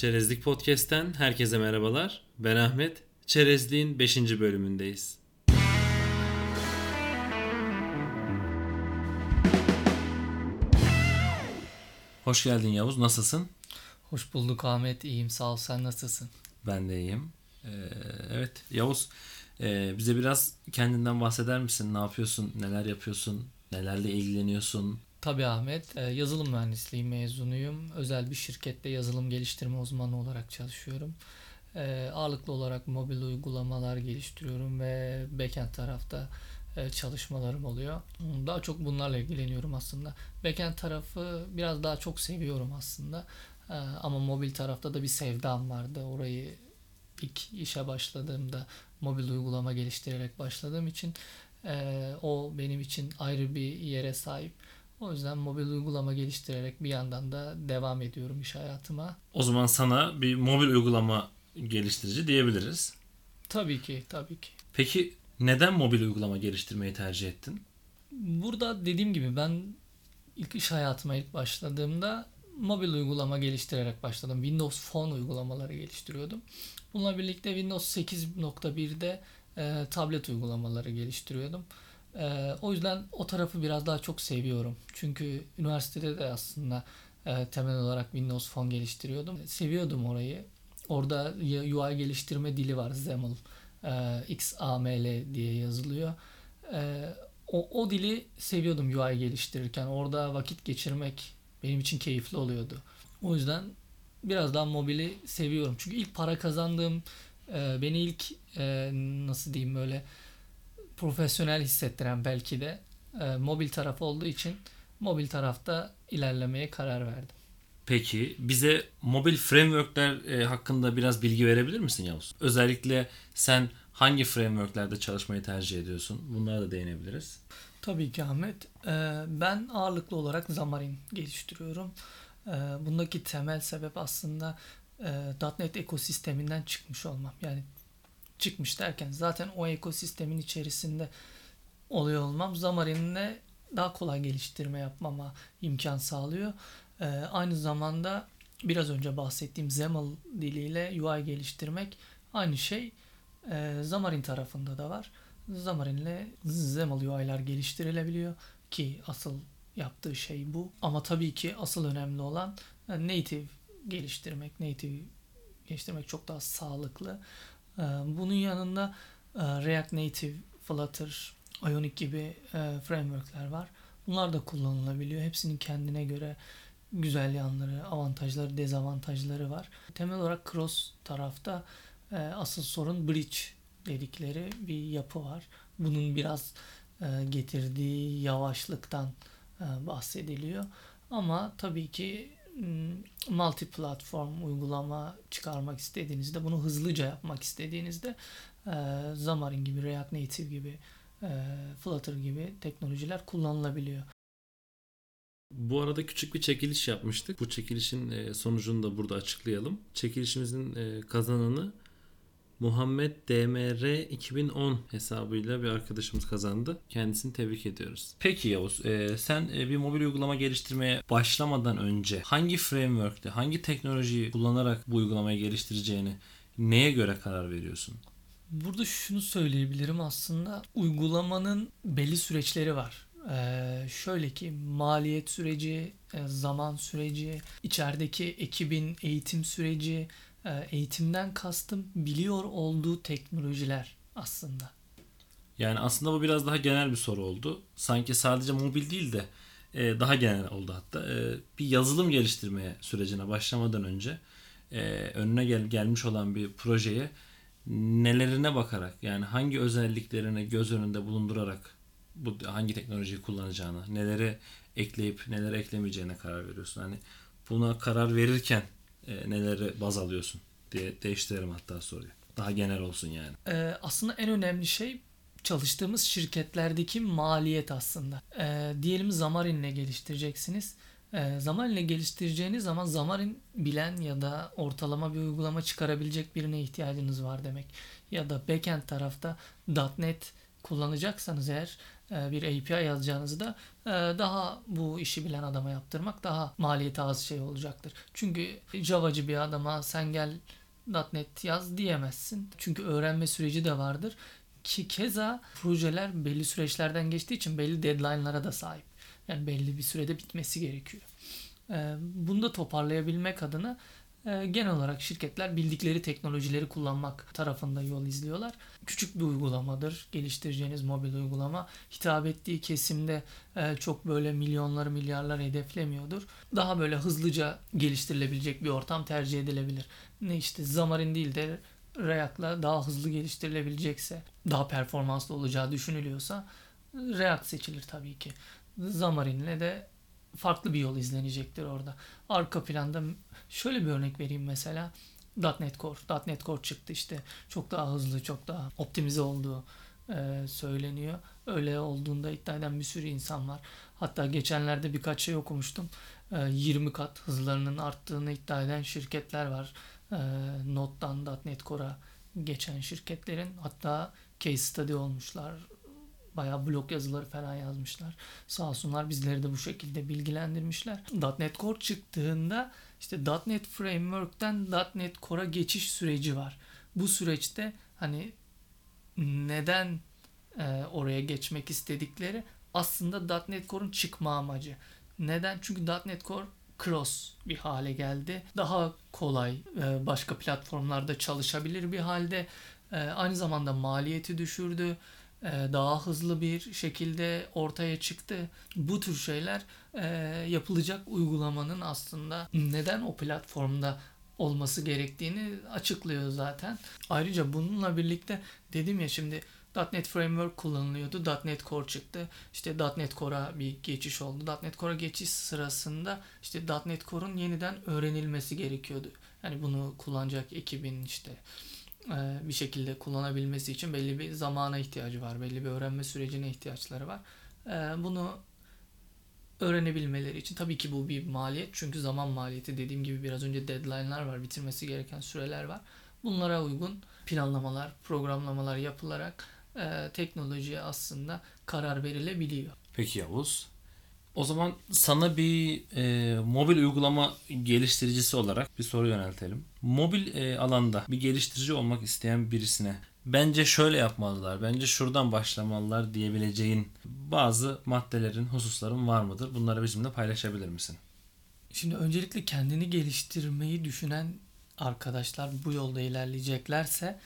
Çerezlik Podcast'ten herkese merhabalar. Ben Ahmet. Çerezliğin 5. bölümündeyiz. Hoş geldin Yavuz. Nasılsın? Hoş bulduk Ahmet. İyiyim sağ ol. Sen nasılsın? Ben de iyiyim. Ee, evet Yavuz e, bize biraz kendinden bahseder misin? Ne yapıyorsun? Neler yapıyorsun? Nelerle ilgileniyorsun? Tabii Ahmet. E, yazılım mühendisliği mezunuyum. Özel bir şirkette yazılım geliştirme uzmanı olarak çalışıyorum. E, ağırlıklı olarak mobil uygulamalar geliştiriyorum ve backend tarafta e, çalışmalarım oluyor. Daha çok bunlarla ilgileniyorum aslında. Backend tarafı biraz daha çok seviyorum aslında. Ama mobil tarafta da bir sevdam vardı. Orayı ilk işe başladığımda mobil uygulama geliştirerek başladığım için o benim için ayrı bir yere sahip. O yüzden mobil uygulama geliştirerek bir yandan da devam ediyorum iş hayatıma. O zaman sana bir mobil uygulama geliştirici diyebiliriz. Tabii ki, tabii ki. Peki neden mobil uygulama geliştirmeyi tercih ettin? Burada dediğim gibi ben ilk iş hayatıma ilk başladığımda mobil uygulama geliştirerek başladım. Windows Phone uygulamaları geliştiriyordum. Bununla birlikte Windows 8.1'de e, tablet uygulamaları geliştiriyordum. E, o yüzden o tarafı biraz daha çok seviyorum. Çünkü üniversitede de aslında e, temel olarak Windows Phone geliştiriyordum. Seviyordum orayı. Orada UI geliştirme dili var XAML. E, XAML diye yazılıyor. E, o, o dili seviyordum UI geliştirirken. Orada vakit geçirmek benim için keyifli oluyordu. O yüzden biraz daha mobili seviyorum. Çünkü ilk para kazandığım e, beni ilk e, nasıl diyeyim böyle profesyonel hissettiren belki de e, mobil taraf olduğu için mobil tarafta ilerlemeye karar verdim. Peki bize mobil frameworkler e, hakkında biraz bilgi verebilir misin Yavuz? Özellikle sen hangi frameworklerde çalışmayı tercih ediyorsun? Bunlara da değinebiliriz. Tabii ki Ahmet. E, ben ağırlıklı olarak Xamarin geliştiriyorum. E, bundaki temel sebep aslında e, .NET ekosisteminden çıkmış olmam. Yani çıkmış derken zaten o ekosistemin içerisinde oluyor olmam Xamarin'le daha kolay geliştirme yapmama imkan sağlıyor. Ee, aynı zamanda biraz önce bahsettiğim XAML diliyle UI geliştirmek aynı şey e, Xamarin tarafında da var. Xamarin ile XAML UI'lar geliştirilebiliyor ki asıl yaptığı şey bu. Ama tabii ki asıl önemli olan e, native geliştirmek. Native geliştirmek çok daha sağlıklı. E, bunun yanında e, React Native, Flutter, Ionic gibi e, frameworkler var. Bunlar da kullanılabiliyor. Hepsinin kendine göre güzel yanları, avantajları, dezavantajları var. Temel olarak cross tarafta e, asıl sorun bridge dedikleri bir yapı var. Bunun biraz getirdiği yavaşlıktan bahsediliyor. Ama tabii ki multi platform uygulama çıkarmak istediğinizde bunu hızlıca yapmak istediğinizde e, Xamarin gibi React Native gibi e, Flutter gibi teknolojiler kullanılabiliyor. Bu arada küçük bir çekiliş yapmıştık. Bu çekilişin e, sonucunu da burada açıklayalım. Çekilişimizin kazananı Muhammed DMR 2010 hesabıyla bir arkadaşımız kazandı. Kendisini tebrik ediyoruz. Peki Yavuz, e, sen bir mobil uygulama geliştirmeye başlamadan önce hangi framework'te, hangi teknolojiyi kullanarak bu uygulamayı geliştireceğini neye göre karar veriyorsun? Burada şunu söyleyebilirim aslında uygulamanın belli süreçleri var. Ee, şöyle ki maliyet süreci, e, zaman süreci, içerideki ekibin eğitim süreci, e, eğitimden kastım biliyor olduğu teknolojiler aslında. Yani aslında bu biraz daha genel bir soru oldu. Sanki sadece mobil değil de e, daha genel oldu hatta. Bir yazılım geliştirmeye sürecine başlamadan önce önüne gel gelmiş olan bir projeye nelerine bakarak yani hangi özelliklerini göz önünde bulundurarak bu hangi teknolojiyi kullanacağını, neleri ekleyip neleri eklemeyeceğine karar veriyorsun. Hani buna karar verirken e, neleri baz alıyorsun diye değiştirelim hatta soruyu. Daha genel olsun yani. Ee, aslında en önemli şey çalıştığımız şirketlerdeki maliyet aslında. Ee, diyelim Xamarin'le geliştireceksiniz. Ee, Xamarin'le geliştireceğiniz zaman Xamarin bilen ya da ortalama bir uygulama çıkarabilecek birine ihtiyacınız var demek. Ya da backend tarafta .NET kullanacaksanız eğer e, bir API yazacağınızda e, daha bu işi bilen adama yaptırmak daha maliyeti az şey olacaktır. Çünkü Java'cı bir adama sen gel .NET yaz diyemezsin. Çünkü öğrenme süreci de vardır. Ki keza projeler belli süreçlerden geçtiği için belli deadline'lara da sahip. Yani belli bir sürede bitmesi gerekiyor. E, bunu da toparlayabilmek adına genel olarak şirketler bildikleri teknolojileri kullanmak tarafında yol izliyorlar. Küçük bir uygulamadır. Geliştireceğiniz mobil uygulama hitap ettiği kesimde e, çok böyle milyonları milyarlar hedeflemiyordur. Daha böyle hızlıca geliştirilebilecek bir ortam tercih edilebilir. Ne işte Xamarin değil de React'la daha hızlı geliştirilebilecekse, daha performanslı olacağı düşünülüyorsa React seçilir tabii ki. Xamarin'le de farklı bir yol izlenecektir orada. Arka planda şöyle bir örnek vereyim mesela. .NET Core. .NET Core çıktı işte. Çok daha hızlı, çok daha optimize olduğu e, söyleniyor. Öyle olduğunda iddia eden bir sürü insan var. Hatta geçenlerde birkaç şey okumuştum. E, 20 kat hızlarının arttığını iddia eden şirketler var. E, Node'dan .NET Core'a geçen şirketlerin hatta case study olmuşlar Bayağı blog yazıları falan yazmışlar. Sağ olsunlar bizleri de bu şekilde bilgilendirmişler. .NET Core çıktığında işte .NET Framework'ten .NET Core'a geçiş süreci var. Bu süreçte hani neden e, oraya geçmek istedikleri aslında .NET Core'un çıkma amacı. Neden? Çünkü .NET Core cross bir hale geldi. Daha kolay e, başka platformlarda çalışabilir bir halde. E, aynı zamanda maliyeti düşürdü. E, daha hızlı bir şekilde ortaya çıktı. Bu tür şeyler e, yapılacak uygulamanın aslında neden o platformda olması gerektiğini açıklıyor zaten. Ayrıca bununla birlikte dedim ya şimdi .NET Framework kullanılıyordu. .NET Core çıktı. İşte .NET Core'a bir geçiş oldu. .NET Core'a geçiş sırasında işte .NET Core'un yeniden öğrenilmesi gerekiyordu. Yani bunu kullanacak ekibin işte bir şekilde kullanabilmesi için belli bir zamana ihtiyacı var. Belli bir öğrenme sürecine ihtiyaçları var. E, bunu öğrenebilmeleri için tabii ki bu bir maliyet. Çünkü zaman maliyeti dediğim gibi biraz önce deadline'lar var. Bitirmesi gereken süreler var. Bunlara uygun planlamalar, programlamalar yapılarak e, teknolojiye aslında karar verilebiliyor. Peki Yavuz. O zaman sana bir e, mobil uygulama geliştiricisi olarak bir soru yöneltelim. Mobil e, alanda bir geliştirici olmak isteyen birisine bence şöyle yapmalılar, bence şuradan başlamalılar diyebileceğin bazı maddelerin, hususların var mıdır? Bunları bizimle paylaşabilir misin? Şimdi öncelikle kendini geliştirmeyi düşünen arkadaşlar bu yolda ilerleyeceklerse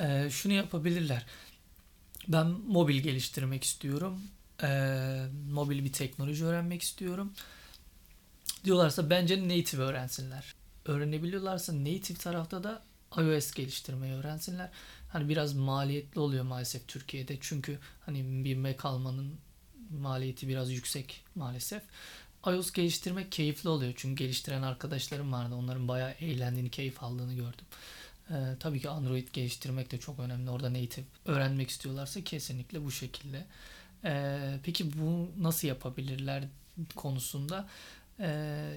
e, şunu yapabilirler. Ben mobil geliştirmek istiyorum e, mobil bir teknoloji öğrenmek istiyorum. Diyorlarsa bence native öğrensinler. Öğrenebiliyorlarsa native tarafta da iOS geliştirmeyi öğrensinler. Hani biraz maliyetli oluyor maalesef Türkiye'de. Çünkü hani bir Mac almanın maliyeti biraz yüksek maalesef. iOS geliştirmek keyifli oluyor. Çünkü geliştiren arkadaşlarım vardı. Onların bayağı eğlendiğini, keyif aldığını gördüm. Ee, tabii ki Android geliştirmek de çok önemli. Orada native öğrenmek istiyorlarsa kesinlikle bu şekilde. Ee, peki bu nasıl yapabilirler konusunda e,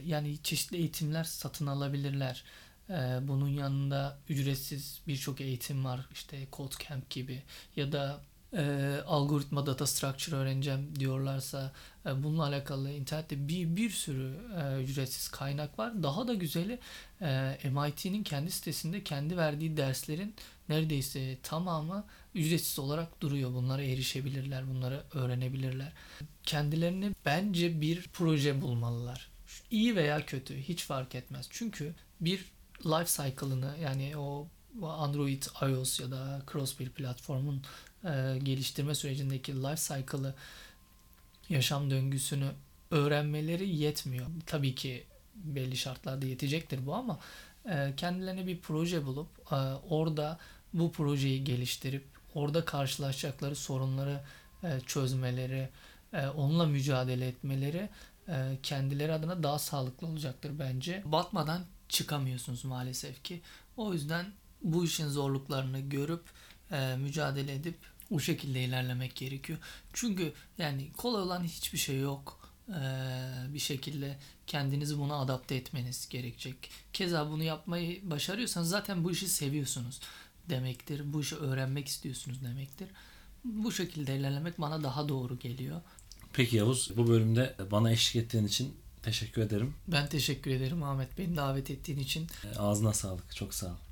yani çeşitli eğitimler satın alabilirler. Ee, bunun yanında ücretsiz birçok eğitim var işte Code Camp gibi ya da e, algoritma data structure öğreneceğim diyorlarsa e, bununla alakalı internette bir bir sürü e, ücretsiz kaynak var. Daha da güzeli e, MIT'nin kendi sitesinde kendi verdiği derslerin neredeyse tamamı ücretsiz olarak duruyor. Bunlara erişebilirler, bunları öğrenebilirler. Kendilerini bence bir proje bulmalılar. İyi veya kötü hiç fark etmez. Çünkü bir life cycle'ını yani o Android, iOS ya da cross bir platformun e, geliştirme sürecindeki life cycle'ı yaşam döngüsünü öğrenmeleri yetmiyor. Tabii ki belli şartlarda yetecektir bu ama e, kendilerine bir proje bulup e, orada bu projeyi geliştirip orada karşılaşacakları sorunları e, çözmeleri, e, onunla mücadele etmeleri e, kendileri adına daha sağlıklı olacaktır bence. Batmadan çıkamıyorsunuz maalesef ki. O yüzden bu işin zorluklarını görüp e, mücadele edip o şekilde ilerlemek gerekiyor. Çünkü yani kolay olan hiçbir şey yok. Ee, bir şekilde kendinizi buna adapte etmeniz gerekecek. Keza bunu yapmayı başarıyorsanız zaten bu işi seviyorsunuz demektir. Bu işi öğrenmek istiyorsunuz demektir. bu şekilde ilerlemek bana daha doğru geliyor. Peki Yavuz bu bölümde bana eşlik ettiğin için teşekkür ederim. Ben teşekkür ederim Ahmet. Beni davet ettiğin için. Ağzına sağlık. Çok sağ ol.